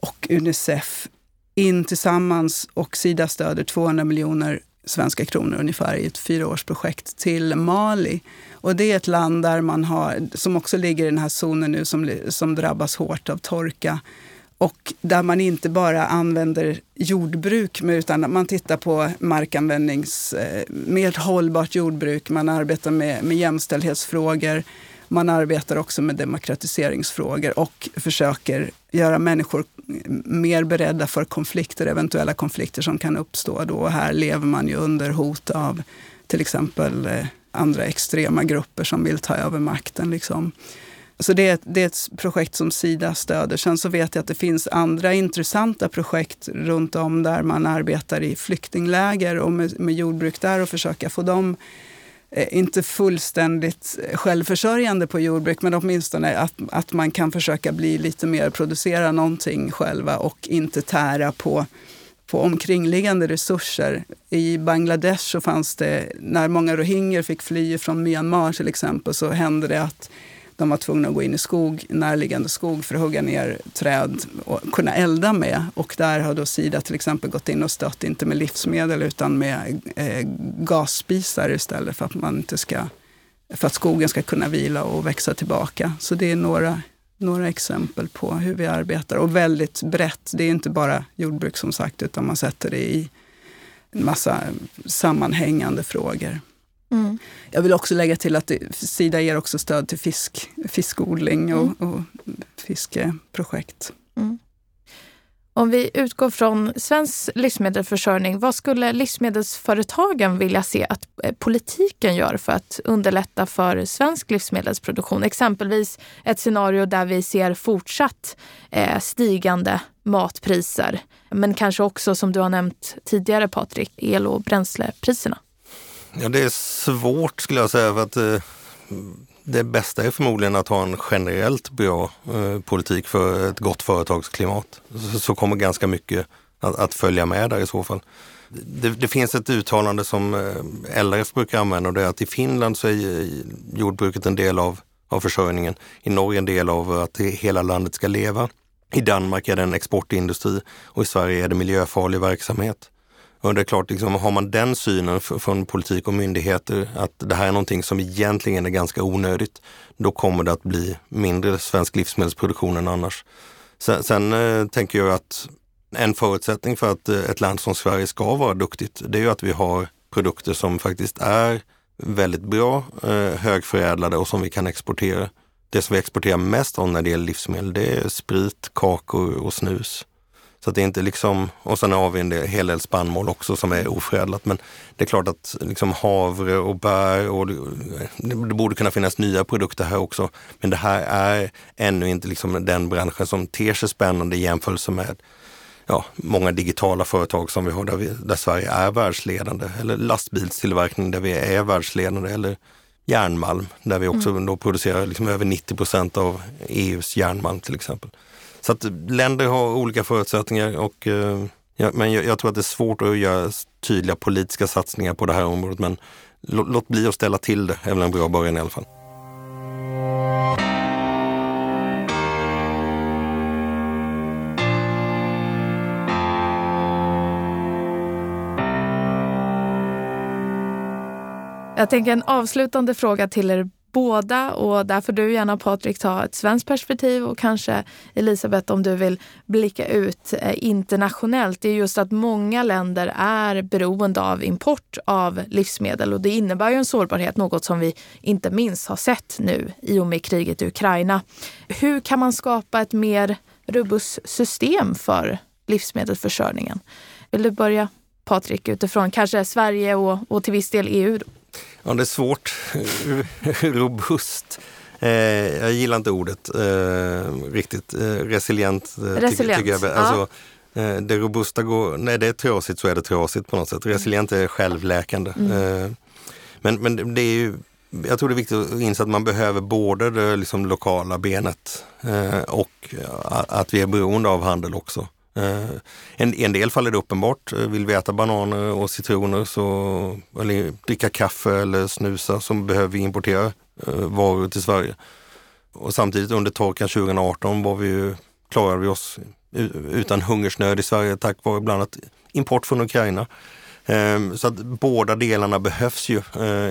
och Unicef in tillsammans och Sida stöder 200 miljoner svenska kronor ungefär i ett fyraårsprojekt till Mali. Och det är ett land där man har, som också ligger i den här zonen nu som, som drabbas hårt av torka. Och där man inte bara använder jordbruk utan man tittar på markanvändnings, eh, mer hållbart jordbruk. Man arbetar med, med jämställdhetsfrågor. Man arbetar också med demokratiseringsfrågor och försöker göra människor mer beredda för konflikter, eventuella konflikter som kan uppstå. Då. Och här lever man ju under hot av till exempel eh, andra extrema grupper som vill ta över makten. Liksom. Så det är, det är ett projekt som Sida stöder. Sen så vet jag att det finns andra intressanta projekt runt om där man arbetar i flyktingläger och med, med jordbruk där och försöka få dem eh, inte fullständigt självförsörjande på jordbruk, men åtminstone att, att man kan försöka bli lite mer, producera någonting själva och inte tära på, på omkringliggande resurser. I Bangladesh så fanns det, när många rohingyer fick fly från Myanmar till exempel, så hände det att de var tvungna att gå in i skog, närliggande skog för att hugga ner träd och kunna elda med. Och där har då Sida till exempel gått in och stött, inte med livsmedel utan med eh, gasspisar istället för att, man inte ska, för att skogen ska kunna vila och växa tillbaka. Så det är några, några exempel på hur vi arbetar. Och väldigt brett. Det är inte bara jordbruk som sagt, utan man sätter det i en massa sammanhängande frågor. Mm. Jag vill också lägga till att Sida ger också stöd till fisk, fiskodling och, mm. och fiskeprojekt. Mm. Om vi utgår från svensk livsmedelsförsörjning, vad skulle livsmedelsföretagen vilja se att eh, politiken gör för att underlätta för svensk livsmedelsproduktion? Exempelvis ett scenario där vi ser fortsatt eh, stigande matpriser, men kanske också som du har nämnt tidigare Patrik, el och bränslepriserna. Ja, det är svårt skulle jag säga. för att eh, Det bästa är förmodligen att ha en generellt bra eh, politik för ett gott företagsklimat. Så, så kommer ganska mycket att, att, följa med där i så fall. Det, det finns ett uttalande som eh, LRF brukar använda och det är att i Finland så är jordbruket en del av, av försörjningen. I Norge en del av att hela landet ska leva. I Danmark är det en exportindustri och i Sverige är det miljöfarlig verksamhet. Och det är klart, liksom, har man den synen från politik och myndigheter att det här är någonting som egentligen är ganska onödigt, då kommer det att bli mindre svensk livsmedelsproduktion än annars. Sen, sen eh, tänker jag att en förutsättning för att eh, ett land som Sverige ska vara duktigt, det är ju att vi har produkter som faktiskt är väldigt bra, eh, högförädlade och som vi kan exportera. Det som vi exporterar mest av när det gäller livsmedel, det är sprit, kakor och snus. Så det är inte liksom, och sen har vi en del, hel del spannmål också som är oförädlat. Men det är klart att liksom havre och bär och det, det, borde kunna finnas nya produkter här också. Men det här är ännu inte liksom den branschen som ter sig spännande i jämförelse med ja, många digitala företag som vi har där, vi, där Sverige är världsledande. Eller lastbilstillverkning där vi är världsledande. Eller järnmalm där vi också mm. då producerar liksom över 90 procent av EUs järnmalm till exempel. Så att länder har olika förutsättningar och eh, ja, men jag, jag, tror att det är svårt att göra tydliga politiska satsningar på det här området. Men låt, låt bli att ställa till det är väl en bra början i alla fall. Jag tänker en avslutande fråga till er båda och där får du gärna Patrik ta ett svenskt perspektiv och kanske Elisabeth om du vill blicka ut eh, internationellt. Det är just att många länder är beroende av import av livsmedel och det innebär ju en sårbarhet, något som vi inte minst har sett nu i och med kriget i Ukraina. Hur kan man skapa ett mer robust system för livsmedelsförsörjningen? Vill du börja Patrik utifrån kanske Sverige och, och till viss del EU? Ja, det är svårt. [laughs] Robust. Eh, jag gillar inte ordet eh, riktigt. Eh, resilient, eh, resilient. Tycker, tycker jag. Alltså, eh, det robusta går, när det är trasigt så är det trasigt på något sätt. Resilient är självläkande. Mm. Eh, men, men det är ju, jag tror det är viktigt att inse att man behöver både det liksom lokala benet och att vi är beroende av handel också. Eh, en, en del fall är det uppenbart. Eh, vill vi äta bananer och citroner så, eller dricka kaffe eller snusa så behöver vi importera eh, varor till Sverige. Och samtidigt under torkan 2018 var vi ju, klarade vi oss utan hungersnöd i Sverige tack vare bland annat import från Ukraina. Ehm, så att båda delarna behövs ju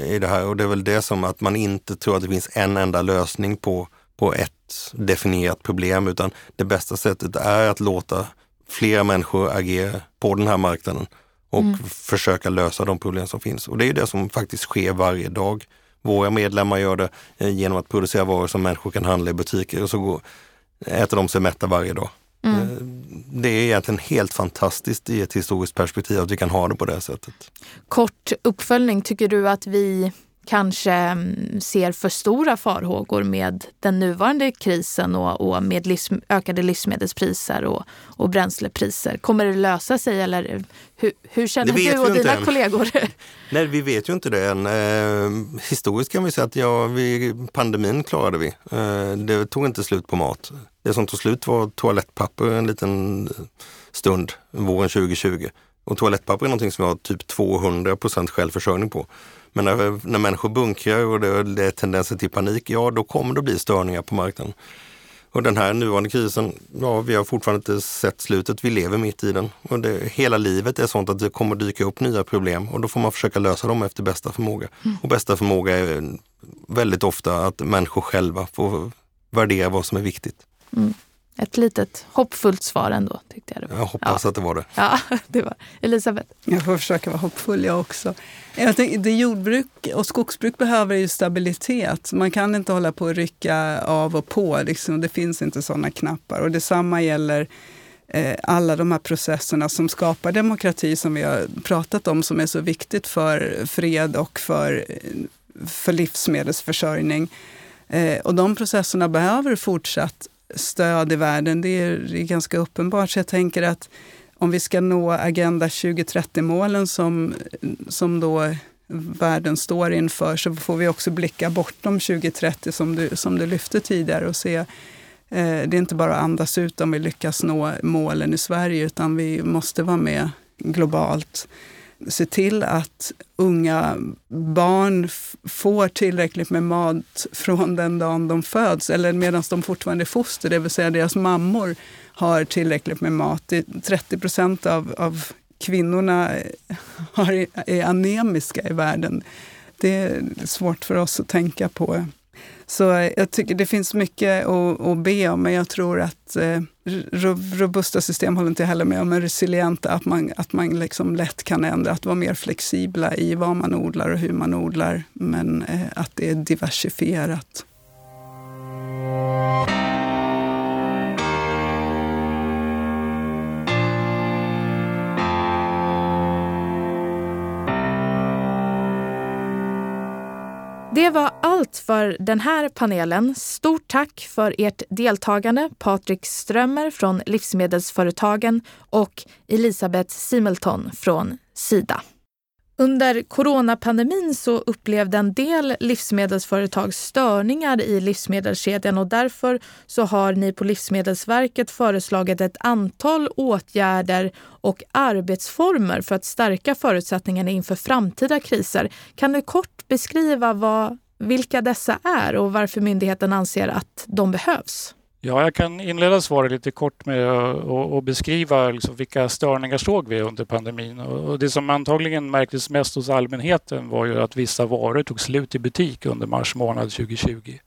i det här och det är väl det som att man inte tror att det finns en enda lösning på, på ett definierat problem utan det bästa sättet är att låta flera människor agera på den här marknaden och mm. försöka lösa de problem som finns. Och det är det som faktiskt sker varje dag. Våra medlemmar gör det eh, genom att producera varor som människor kan handla i butiker och så går, äter de sig mätta varje dag. Mm. Eh, det är egentligen helt fantastiskt i ett historiskt perspektiv att vi kan ha det på det sättet. Kort uppföljning, tycker du att vi kanske mm, ser för stora farhågor med den nuvarande krisen och, och med livs, ökade livsmedelspriser och, och bränslepriser. Kommer det lösa sig eller hur, hur känner du och dina än. kollegor? [laughs] Nej, vi vet ju inte det än. Eh, historiskt kan vi säga att ja, vi, pandemin klarade vi. Eh, det tog inte slut på mat. Det som tog slut var toalettpapper en liten stund våren 2020. Och toalettpapper är någonting som vi har typ 200 procent självförsörjning på. Men när, när människor bunkrar och det, det är tendenser till panik, ja då kommer det bli störningar på marknaden. Och den här nuvarande krisen, ja vi har fortfarande inte sett slutet, vi lever mitt i den. Och det, hela livet är sånt att det kommer dyka upp nya problem och då får man försöka lösa dem efter bästa förmåga. Mm. Och bästa förmåga är väldigt ofta att människor själva får värdera vad som är viktigt. Mm. Ett litet hoppfullt svar ändå, tyckte jag det var. Jag hoppas ja. att det var det. Ja, [laughs] det var Elisabeth? Jag får försöka vara hoppfull jag också. Jag tänker, det jordbruk och skogsbruk behöver ju stabilitet. Man kan inte hålla på och rycka av och på. Liksom. Det finns inte sådana knappar. Och detsamma gäller eh, alla de här processerna som skapar demokrati som vi har pratat om, som är så viktigt för fred och för, för livsmedelsförsörjning. Eh, och de processerna behöver fortsatt stöd i världen. Det är, det är ganska uppenbart. Så jag tänker att om vi ska nå Agenda 2030-målen som, som då världen står inför så får vi också blicka bortom 2030 som du, som du lyfte tidigare och se eh, det är inte bara att andas ut om vi lyckas nå målen i Sverige utan vi måste vara med globalt se till att unga barn får tillräckligt med mat från den dagen de föds, eller medan de fortfarande är foster, det vill säga deras mammor har tillräckligt med mat. 30 procent av, av kvinnorna eh, har, är anemiska i världen. Det är svårt för oss att tänka på. Så jag tycker det finns mycket att, att be om, men jag tror att eh, robusta system håller inte heller med om, men resilienta, att man, att man liksom lätt kan ändra, att vara mer flexibla i vad man odlar och hur man odlar, men eh, att det är diversifierat. Det var allt för den här panelen. Stort tack för ert deltagande, Patrik Strömmer från Livsmedelsföretagen och Elisabeth Simelton från Sida. Under coronapandemin så upplevde en del livsmedelsföretag störningar i livsmedelskedjan och därför så har ni på Livsmedelsverket föreslagit ett antal åtgärder och arbetsformer för att stärka förutsättningarna inför framtida kriser. Kan du kort beskriva vad, vilka dessa är och varför myndigheten anser att de behövs? Ja, jag kan inleda svaret lite kort med att beskriva liksom vilka störningar såg vi under pandemin. Och det som antagligen märktes mest hos allmänheten var ju att vissa varor tog slut i butik under mars månad 2020.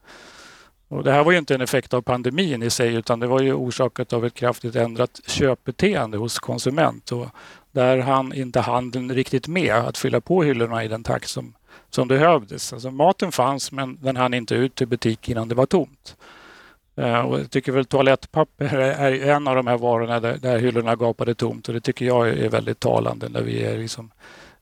Och det här var ju inte en effekt av pandemin i sig utan det var ju orsakat av ett kraftigt ändrat köpbeteende hos konsument. Och där hann inte handeln riktigt med att fylla på hyllorna i den takt som, som behövdes. Alltså maten fanns men den hann inte ut till butik innan det var tomt. Eh, och jag tycker väl toalettpapper är en av de här varorna där, där hyllorna gapade tomt och det tycker jag är väldigt talande när vi är liksom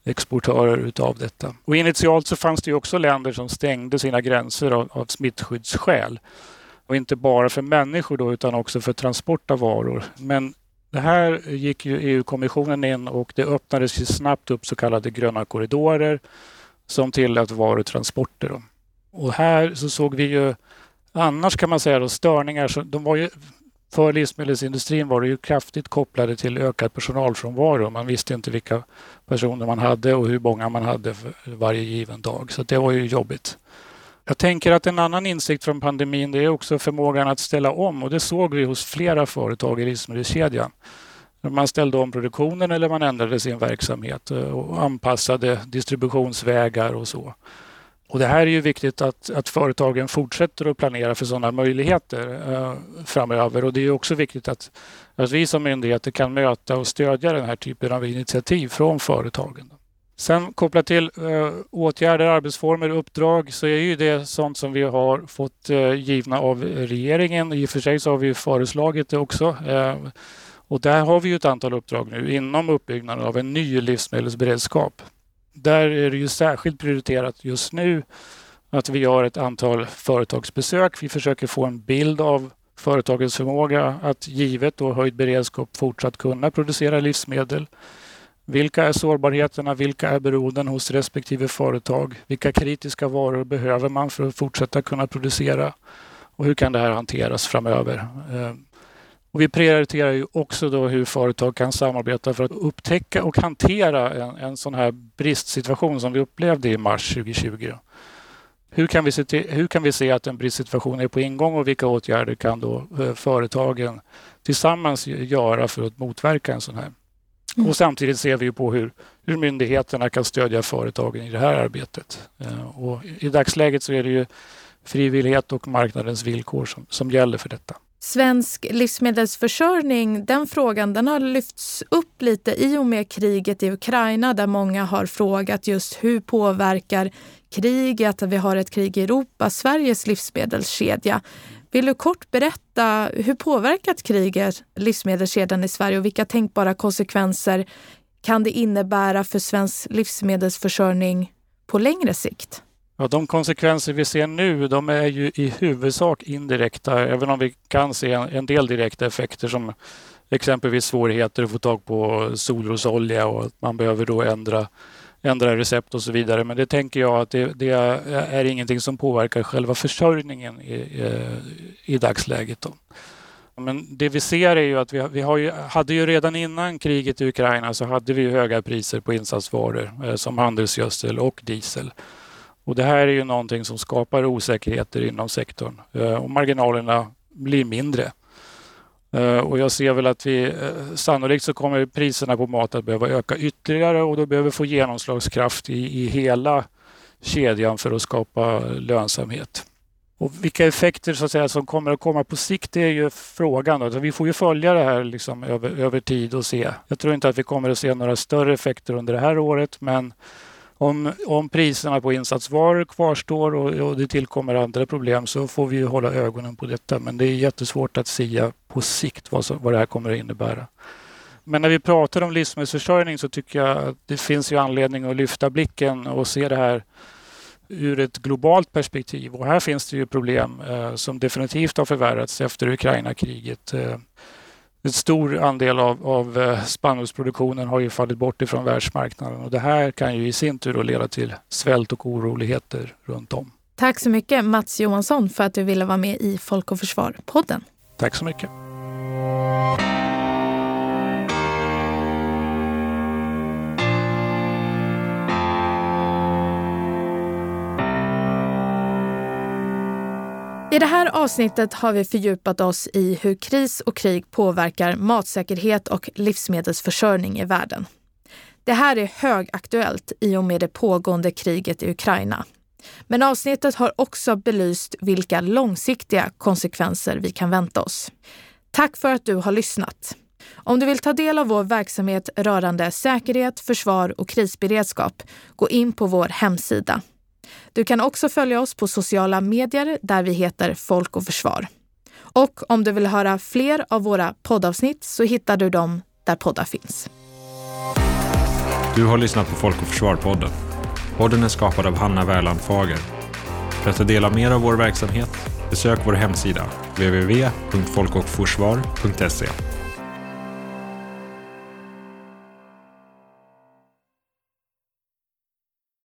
exportörer utav detta. Och initialt så fanns det ju också länder som stängde sina gränser av, av smittskyddsskäl. Och inte bara för människor då, utan också för transport av varor. Men det här gick ju EU-kommissionen in och det öppnades ju snabbt upp så kallade gröna korridorer som tillät varutransporter. Då. Och här så såg vi ju annars kan man säga då störningar. Så de var ju, för livsmedelsindustrin var det ju kraftigt kopplade till ökad personalfrånvaro. Man visste inte vilka personer man hade och hur många man hade varje given dag. Så det var ju jobbigt. Jag tänker att en annan insikt från pandemin det är också förmågan att ställa om och det såg vi hos flera företag i livsmedelskedjan. Man ställde om produktionen eller man ändrade sin verksamhet och anpassade distributionsvägar och så. Och det här är ju viktigt att, att företagen fortsätter att planera för sådana möjligheter eh, framöver och det är också viktigt att, att vi som myndigheter kan möta och stödja den här typen av initiativ från företagen. Sen kopplat till eh, åtgärder, arbetsformer, uppdrag så är ju det sånt som vi har fått eh, givna av regeringen. I och för sig så har vi föreslagit det också. Eh, och där har vi ju ett antal uppdrag nu inom uppbyggnaden av en ny livsmedelsberedskap. Där är det ju särskilt prioriterat just nu att vi gör ett antal företagsbesök. Vi försöker få en bild av företagens förmåga att givet då höjd beredskap fortsatt kunna producera livsmedel. Vilka är sårbarheterna? Vilka är beroenden hos respektive företag? Vilka kritiska varor behöver man för att fortsätta kunna producera? Och hur kan det här hanteras framöver? Ehm, och vi prioriterar ju också då hur företag kan samarbeta för att upptäcka och hantera en, en sån här bristsituation som vi upplevde i mars 2020. Hur kan, vi se till, hur kan vi se att en bristsituation är på ingång och vilka åtgärder kan då eh, företagen tillsammans göra för att motverka en sån här? Mm. Och samtidigt ser vi på hur, hur myndigheterna kan stödja företagen i det här arbetet. Eh, och I dagsläget så är det ju frivillighet och marknadens villkor som, som gäller för detta. Svensk livsmedelsförsörjning, den frågan den har lyfts upp lite i och med kriget i Ukraina där många har frågat just hur påverkar kriget, att vi har ett krig i Europa, Sveriges livsmedelskedja. Vill du kort berätta hur påverkat kriget livsmedelskedjan i Sverige och vilka tänkbara konsekvenser kan det innebära för svensk livsmedelsförsörjning på längre sikt? Ja, de konsekvenser vi ser nu de är ju i huvudsak indirekta, även om vi kan se en, en del direkta effekter som exempelvis svårigheter att få tag på solrosolja och att man behöver då ändra, ändra recept och så vidare. Men det tänker jag att det, det är, ingenting som påverkar själva försörjningen i, i, i dagsläget. Då. Men det vi ser är ju att vi, vi har ju, hade ju redan innan kriget i Ukraina så hade vi höga priser på insatsvaror eh, som handelsgödsel och diesel. Och det här är ju någonting som skapar osäkerheter inom sektorn eh, och marginalerna blir mindre. Eh, och jag ser väl att vi eh, sannolikt så kommer priserna på mat att behöva öka ytterligare och då behöver få genomslagskraft i, i hela kedjan för att skapa lönsamhet. Och vilka effekter så att säga, som kommer att komma på sikt det är ju frågan. Då. Vi får ju följa det här liksom över, över tid och se. Jag tror inte att vi kommer att se några större effekter under det här året men om, om priserna på insatsvaror kvarstår och, och det tillkommer andra problem så får vi hålla ögonen på detta. Men det är jättesvårt att säga på sikt vad, vad det här kommer att innebära. Men när vi pratar om livsmedelsförsörjning så tycker jag att det finns ju anledning att lyfta blicken och se det här ur ett globalt perspektiv. Och här finns det ju problem eh, som definitivt har förvärrats efter Ukraina-kriget. Eh, en stor andel av, av eh, spannmålsproduktionen har ju fallit bort ifrån världsmarknaden och det här kan ju i sin tur leda till svält och oroligheter runt om. Tack så mycket Mats Johansson för att du ville vara med i Folk och Försvar-podden. Tack så mycket. I det här avsnittet har vi fördjupat oss i hur kris och krig påverkar matsäkerhet och livsmedelsförsörjning i världen. Det här är högaktuellt i och med det pågående kriget i Ukraina. Men avsnittet har också belyst vilka långsiktiga konsekvenser vi kan vänta oss. Tack för att du har lyssnat. Om du vill ta del av vår verksamhet rörande säkerhet, försvar och krisberedskap, gå in på vår hemsida du kan också följa oss på sociala medier där vi heter Folk och Försvar. Och om du vill höra fler av våra poddavsnitt så hittar du dem där poddar finns. Du har lyssnat på Folk och Försvar-podden. Podden är skapad av Hanna Wärland Fager. För att ta del av mer av vår verksamhet, besök vår hemsida www.folkochforsvar.se